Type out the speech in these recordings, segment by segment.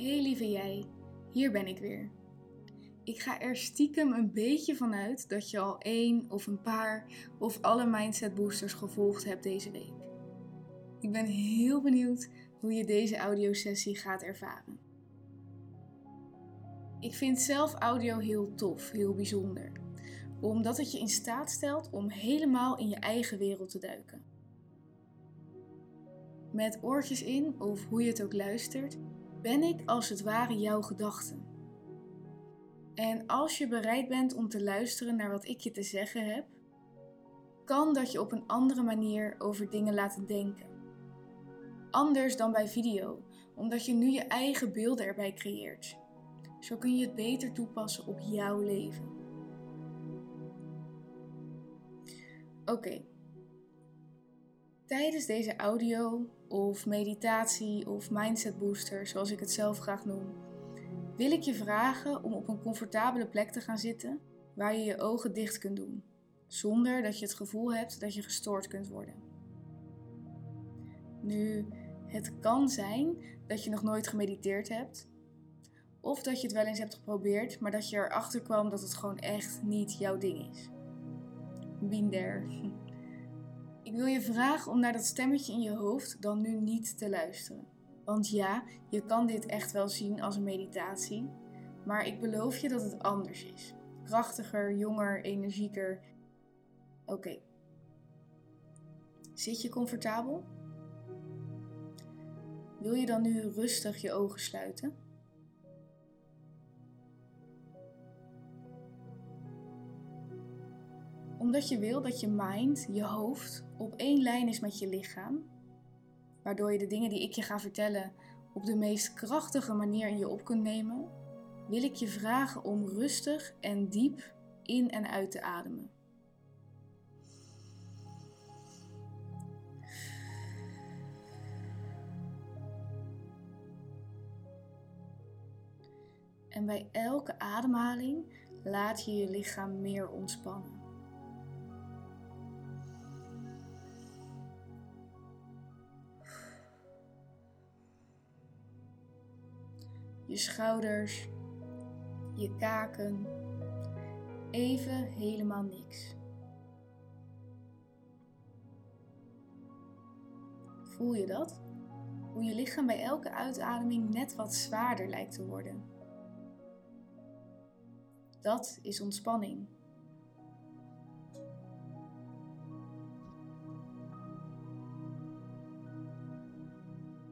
Hey lieve jij, hier ben ik weer. Ik ga er stiekem een beetje van uit dat je al één of een paar of alle mindset boosters gevolgd hebt deze week. Ik ben heel benieuwd hoe je deze audiosessie gaat ervaren. Ik vind zelf audio heel tof, heel bijzonder, omdat het je in staat stelt om helemaal in je eigen wereld te duiken. Met oortjes in of hoe je het ook luistert, ben ik als het ware jouw gedachten. En als je bereid bent om te luisteren naar wat ik je te zeggen heb, kan dat je op een andere manier over dingen laten denken. Anders dan bij video, omdat je nu je eigen beelden erbij creëert. Zo kun je het beter toepassen op jouw leven. Oké. Tijdens deze audio of meditatie of mindset booster, zoals ik het zelf graag noem, wil ik je vragen om op een comfortabele plek te gaan zitten waar je je ogen dicht kunt doen, zonder dat je het gevoel hebt dat je gestoord kunt worden. Nu, het kan zijn dat je nog nooit gemediteerd hebt, of dat je het wel eens hebt geprobeerd, maar dat je erachter kwam dat het gewoon echt niet jouw ding is. Been there. Ik wil je vragen om naar dat stemmetje in je hoofd dan nu niet te luisteren. Want ja, je kan dit echt wel zien als een meditatie, maar ik beloof je dat het anders is. Krachtiger, jonger, energieker. Oké. Zit je comfortabel? Wil je dan nu rustig je ogen sluiten? Omdat je wil dat je mind, je hoofd, op één lijn is met je lichaam, waardoor je de dingen die ik je ga vertellen op de meest krachtige manier in je op kunt nemen, wil ik je vragen om rustig en diep in en uit te ademen. En bij elke ademhaling laat je je lichaam meer ontspannen. Je schouders, je kaken. Even helemaal niks. Voel je dat? Hoe je lichaam bij elke uitademing net wat zwaarder lijkt te worden. Dat is ontspanning.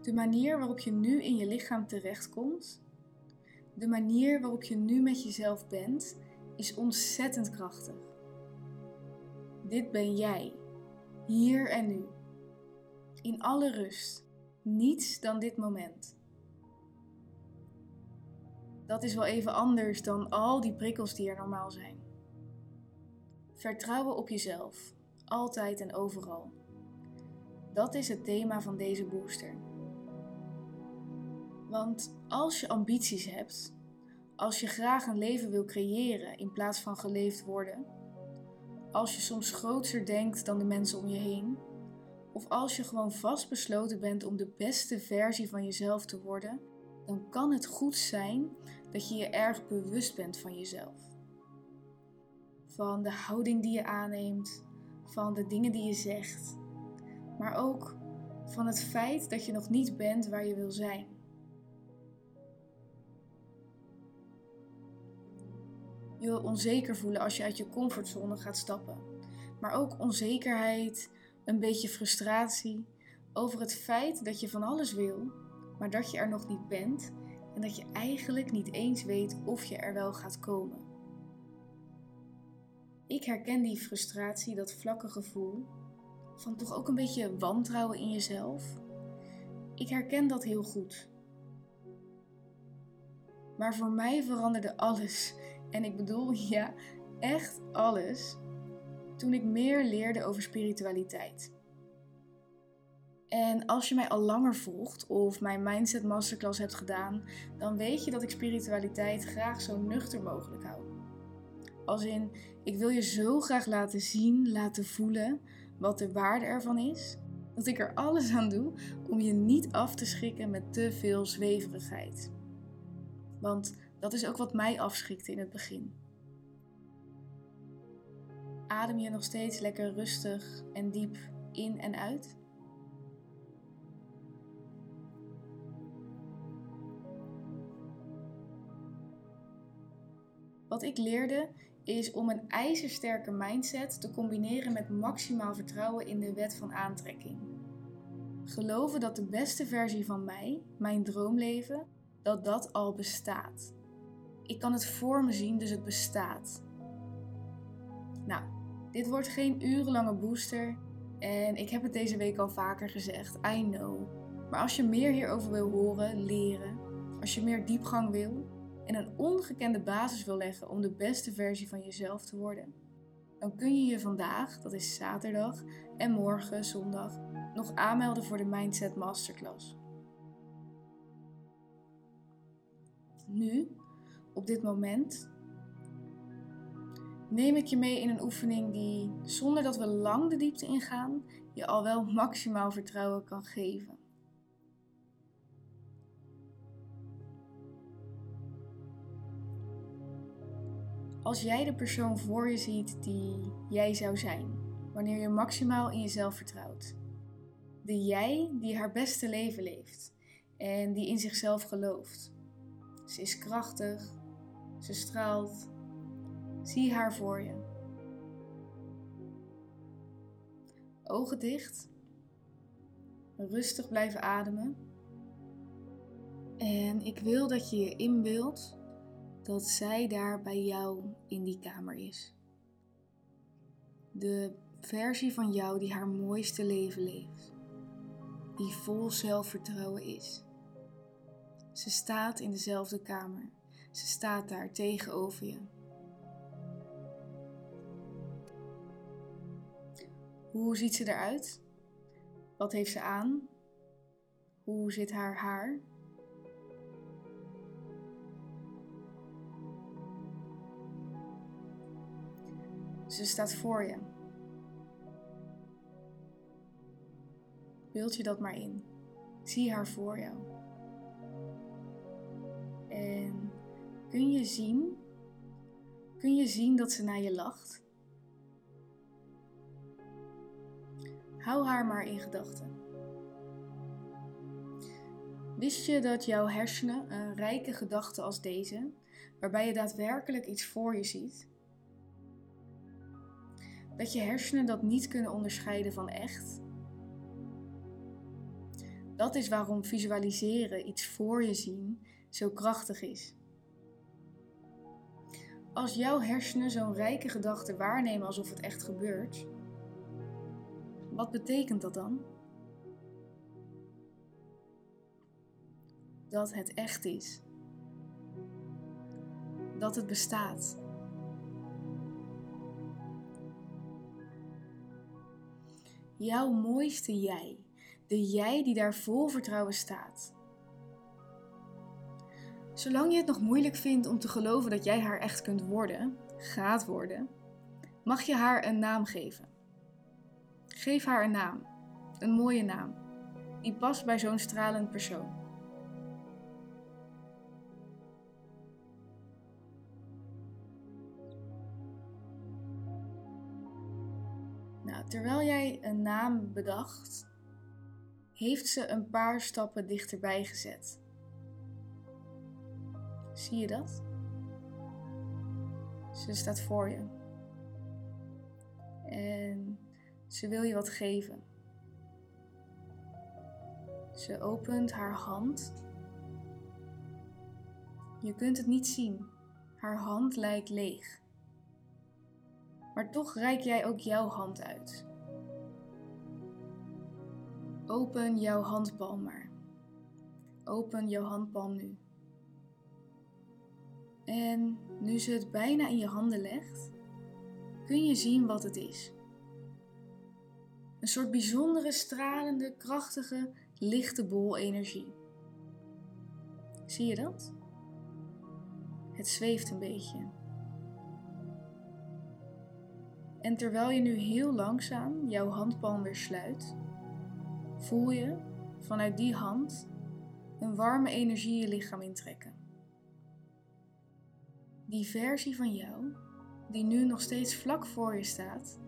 De manier waarop je nu in je lichaam terechtkomt de manier waarop je nu met jezelf bent, is ontzettend krachtig. Dit ben jij, hier en nu. In alle rust, niets dan dit moment. Dat is wel even anders dan al die prikkels die er normaal zijn. Vertrouwen op jezelf, altijd en overal. Dat is het thema van deze booster. Want als je ambities hebt, als je graag een leven wil creëren in plaats van geleefd worden, als je soms groter denkt dan de mensen om je heen, of als je gewoon vastbesloten bent om de beste versie van jezelf te worden, dan kan het goed zijn dat je je erg bewust bent van jezelf. Van de houding die je aanneemt, van de dingen die je zegt, maar ook van het feit dat je nog niet bent waar je wil zijn. Je wil onzeker voelen als je uit je comfortzone gaat stappen. Maar ook onzekerheid, een beetje frustratie over het feit dat je van alles wil, maar dat je er nog niet bent en dat je eigenlijk niet eens weet of je er wel gaat komen. Ik herken die frustratie, dat vlakke gevoel van toch ook een beetje wantrouwen in jezelf. Ik herken dat heel goed. Maar voor mij veranderde alles en ik bedoel, ja, echt alles. Toen ik meer leerde over spiritualiteit. En als je mij al langer volgt of mijn Mindset Masterclass hebt gedaan, dan weet je dat ik spiritualiteit graag zo nuchter mogelijk hou. Als in, ik wil je zo graag laten zien, laten voelen wat de waarde ervan is, dat ik er alles aan doe om je niet af te schrikken met te veel zweverigheid. Want dat is ook wat mij afschrikte in het begin. Adem je nog steeds lekker rustig en diep in en uit? Wat ik leerde is om een ijzersterke mindset te combineren met maximaal vertrouwen in de wet van aantrekking. Geloven dat de beste versie van mij, mijn droomleven, dat dat al bestaat. Ik kan het voor me zien, dus het bestaat. Nou, dit wordt geen urenlange booster en ik heb het deze week al vaker gezegd, I know. Maar als je meer hierover wil horen, leren, als je meer diepgang wil, en een ongekende basis wil leggen om de beste versie van jezelf te worden, dan kun je je vandaag, dat is zaterdag, en morgen, zondag, nog aanmelden voor de Mindset Masterclass. Nu, op dit moment, neem ik je mee in een oefening die, zonder dat we lang de diepte ingaan, je al wel maximaal vertrouwen kan geven. Als jij de persoon voor je ziet die jij zou zijn, wanneer je maximaal in jezelf vertrouwt. De jij die haar beste leven leeft en die in zichzelf gelooft. Ze is krachtig, ze straalt. Zie haar voor je. Ogen dicht. Rustig blijven ademen. En ik wil dat je je inbeeldt dat zij daar bij jou in die kamer is. De versie van jou die haar mooiste leven leeft, die vol zelfvertrouwen is. Ze staat in dezelfde kamer. Ze staat daar tegenover je. Hoe ziet ze eruit? Wat heeft ze aan? Hoe zit haar haar? Ze staat voor je. Beeld je dat maar in. Zie haar voor jou. Kun je zien, kun je zien dat ze naar je lacht? Hou haar maar in gedachten. Wist je dat jouw hersenen een rijke gedachte als deze, waarbij je daadwerkelijk iets voor je ziet, dat je hersenen dat niet kunnen onderscheiden van echt. Dat is waarom visualiseren, iets voor je zien, zo krachtig is. Als jouw hersenen zo'n rijke gedachte waarnemen alsof het echt gebeurt, wat betekent dat dan? Dat het echt is. Dat het bestaat. jouw mooiste jij, de jij die daar vol vertrouwen staat. Zolang je het nog moeilijk vindt om te geloven dat jij haar echt kunt worden, gaat worden, mag je haar een naam geven. Geef haar een naam, een mooie naam, die past bij zo'n stralend persoon. Nou, terwijl jij een naam bedacht, heeft ze een paar stappen dichterbij gezet. Zie je dat? Ze staat voor je. En ze wil je wat geven. Ze opent haar hand. Je kunt het niet zien. Haar hand lijkt leeg maar toch reik jij ook jouw hand uit. Open jouw handpalm maar. Open jouw handpalm nu. En nu ze het bijna in je handen legt, kun je zien wat het is. Een soort bijzondere, stralende, krachtige, lichte bol energie. Zie je dat? Het zweeft een beetje. En terwijl je nu heel langzaam jouw handpalm weer sluit, voel je vanuit die hand een warme energie je lichaam intrekken. Die versie van jou, die nu nog steeds vlak voor je staat,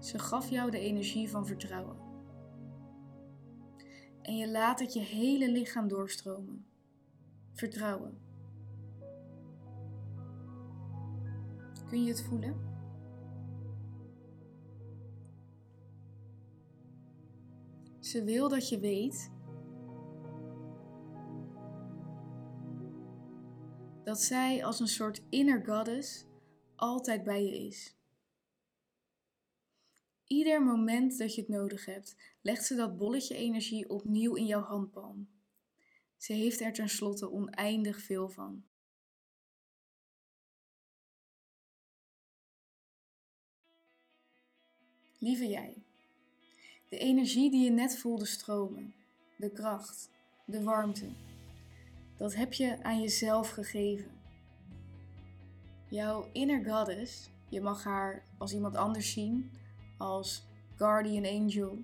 ze gaf jou de energie van vertrouwen. En je laat het je hele lichaam doorstromen. Vertrouwen. Kun je het voelen? Ze wil dat je weet dat zij als een soort inner goddess altijd bij je is. Ieder moment dat je het nodig hebt, legt ze dat bolletje energie opnieuw in jouw handpalm. Ze heeft er tenslotte oneindig veel van. Lieve jij, de energie die je net voelde stromen, de kracht, de warmte, dat heb je aan jezelf gegeven. Jouw inner goddess, je mag haar als iemand anders zien, als guardian angel.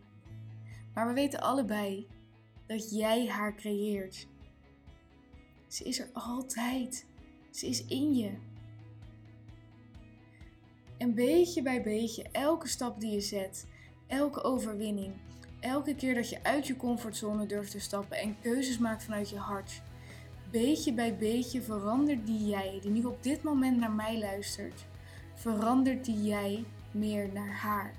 Maar we weten allebei dat jij haar creëert. Ze is er altijd. Ze is in je. En beetje bij beetje, elke stap die je zet, elke overwinning, elke keer dat je uit je comfortzone durft te stappen en keuzes maakt vanuit je hart, beetje bij beetje verandert die jij, die nu op dit moment naar mij luistert, verandert die jij meer naar haar.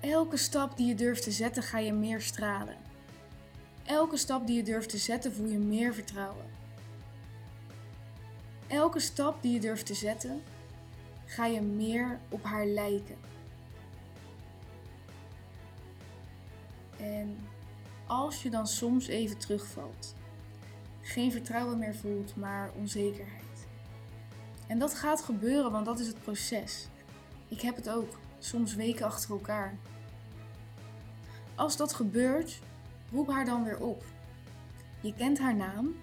Elke stap die je durft te zetten, ga je meer stralen. Elke stap die je durft te zetten, voel je meer vertrouwen. Elke stap die je durft te zetten, ga je meer op haar lijken. En als je dan soms even terugvalt, geen vertrouwen meer voelt, maar onzekerheid. En dat gaat gebeuren, want dat is het proces. Ik heb het ook, soms weken achter elkaar. Als dat gebeurt, roep haar dan weer op. Je kent haar naam.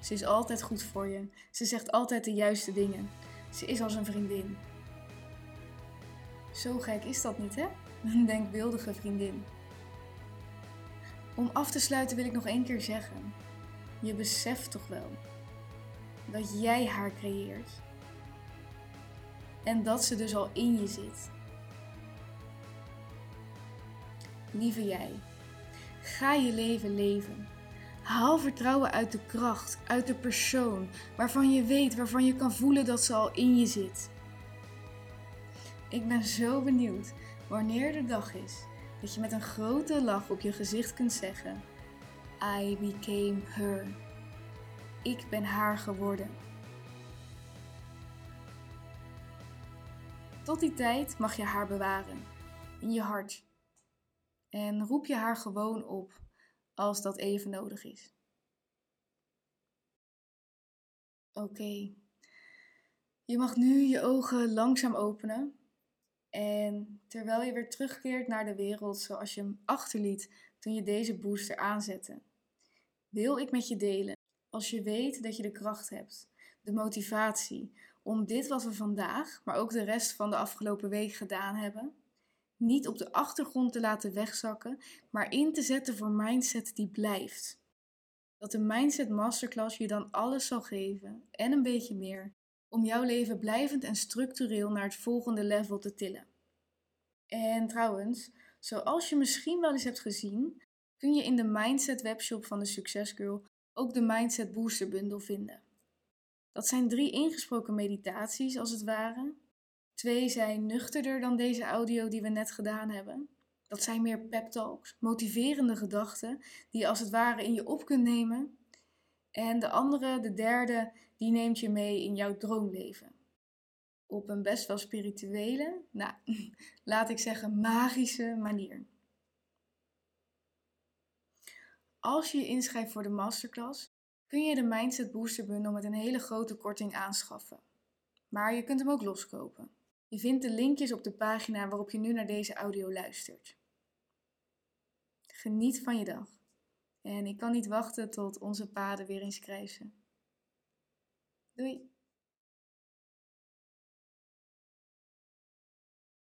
Ze is altijd goed voor je. Ze zegt altijd de juiste dingen. Ze is als een vriendin. Zo gek is dat niet, hè? Een denkbeeldige vriendin. Om af te sluiten wil ik nog één keer zeggen: je beseft toch wel dat jij haar creëert. En dat ze dus al in je zit. Lieve jij, ga je leven leven. Haal vertrouwen uit de kracht, uit de persoon waarvan je weet, waarvan je kan voelen dat ze al in je zit. Ik ben zo benieuwd wanneer de dag is dat je met een grote lach op je gezicht kunt zeggen: I became her. Ik ben haar geworden. Tot die tijd mag je haar bewaren in je hart. En roep je haar gewoon op als dat even nodig is. Oké. Je mag nu je ogen langzaam openen en terwijl je weer terugkeert naar de wereld zoals je hem achterliet toen je deze booster aanzette, wil ik met je delen, als je weet dat je de kracht hebt, de motivatie om dit wat we vandaag, maar ook de rest van de afgelopen week gedaan hebben, niet op de achtergrond te laten wegzakken, maar in te zetten voor mindset die blijft. Dat de Mindset Masterclass je dan alles zal geven en een beetje meer om jouw leven blijvend en structureel naar het volgende level te tillen. En trouwens, zoals je misschien wel eens hebt gezien, kun je in de Mindset webshop van de Success Girl ook de Mindset Booster Bundle vinden. Dat zijn drie ingesproken meditaties als het ware. Twee zijn nuchterder dan deze audio die we net gedaan hebben. Dat zijn meer pep talks, motiverende gedachten die je als het ware in je op kunt nemen. En de andere, de derde, die neemt je mee in jouw droomleven. Op een best wel spirituele, nou, laat ik zeggen magische manier. Als je je inschrijft voor de masterclass, kun je de Mindset Booster Bundle met een hele grote korting aanschaffen. Maar je kunt hem ook loskopen. Je vindt de linkjes op de pagina waarop je nu naar deze audio luistert. Geniet van je dag. En ik kan niet wachten tot onze paden weer eens kruisen. Oui.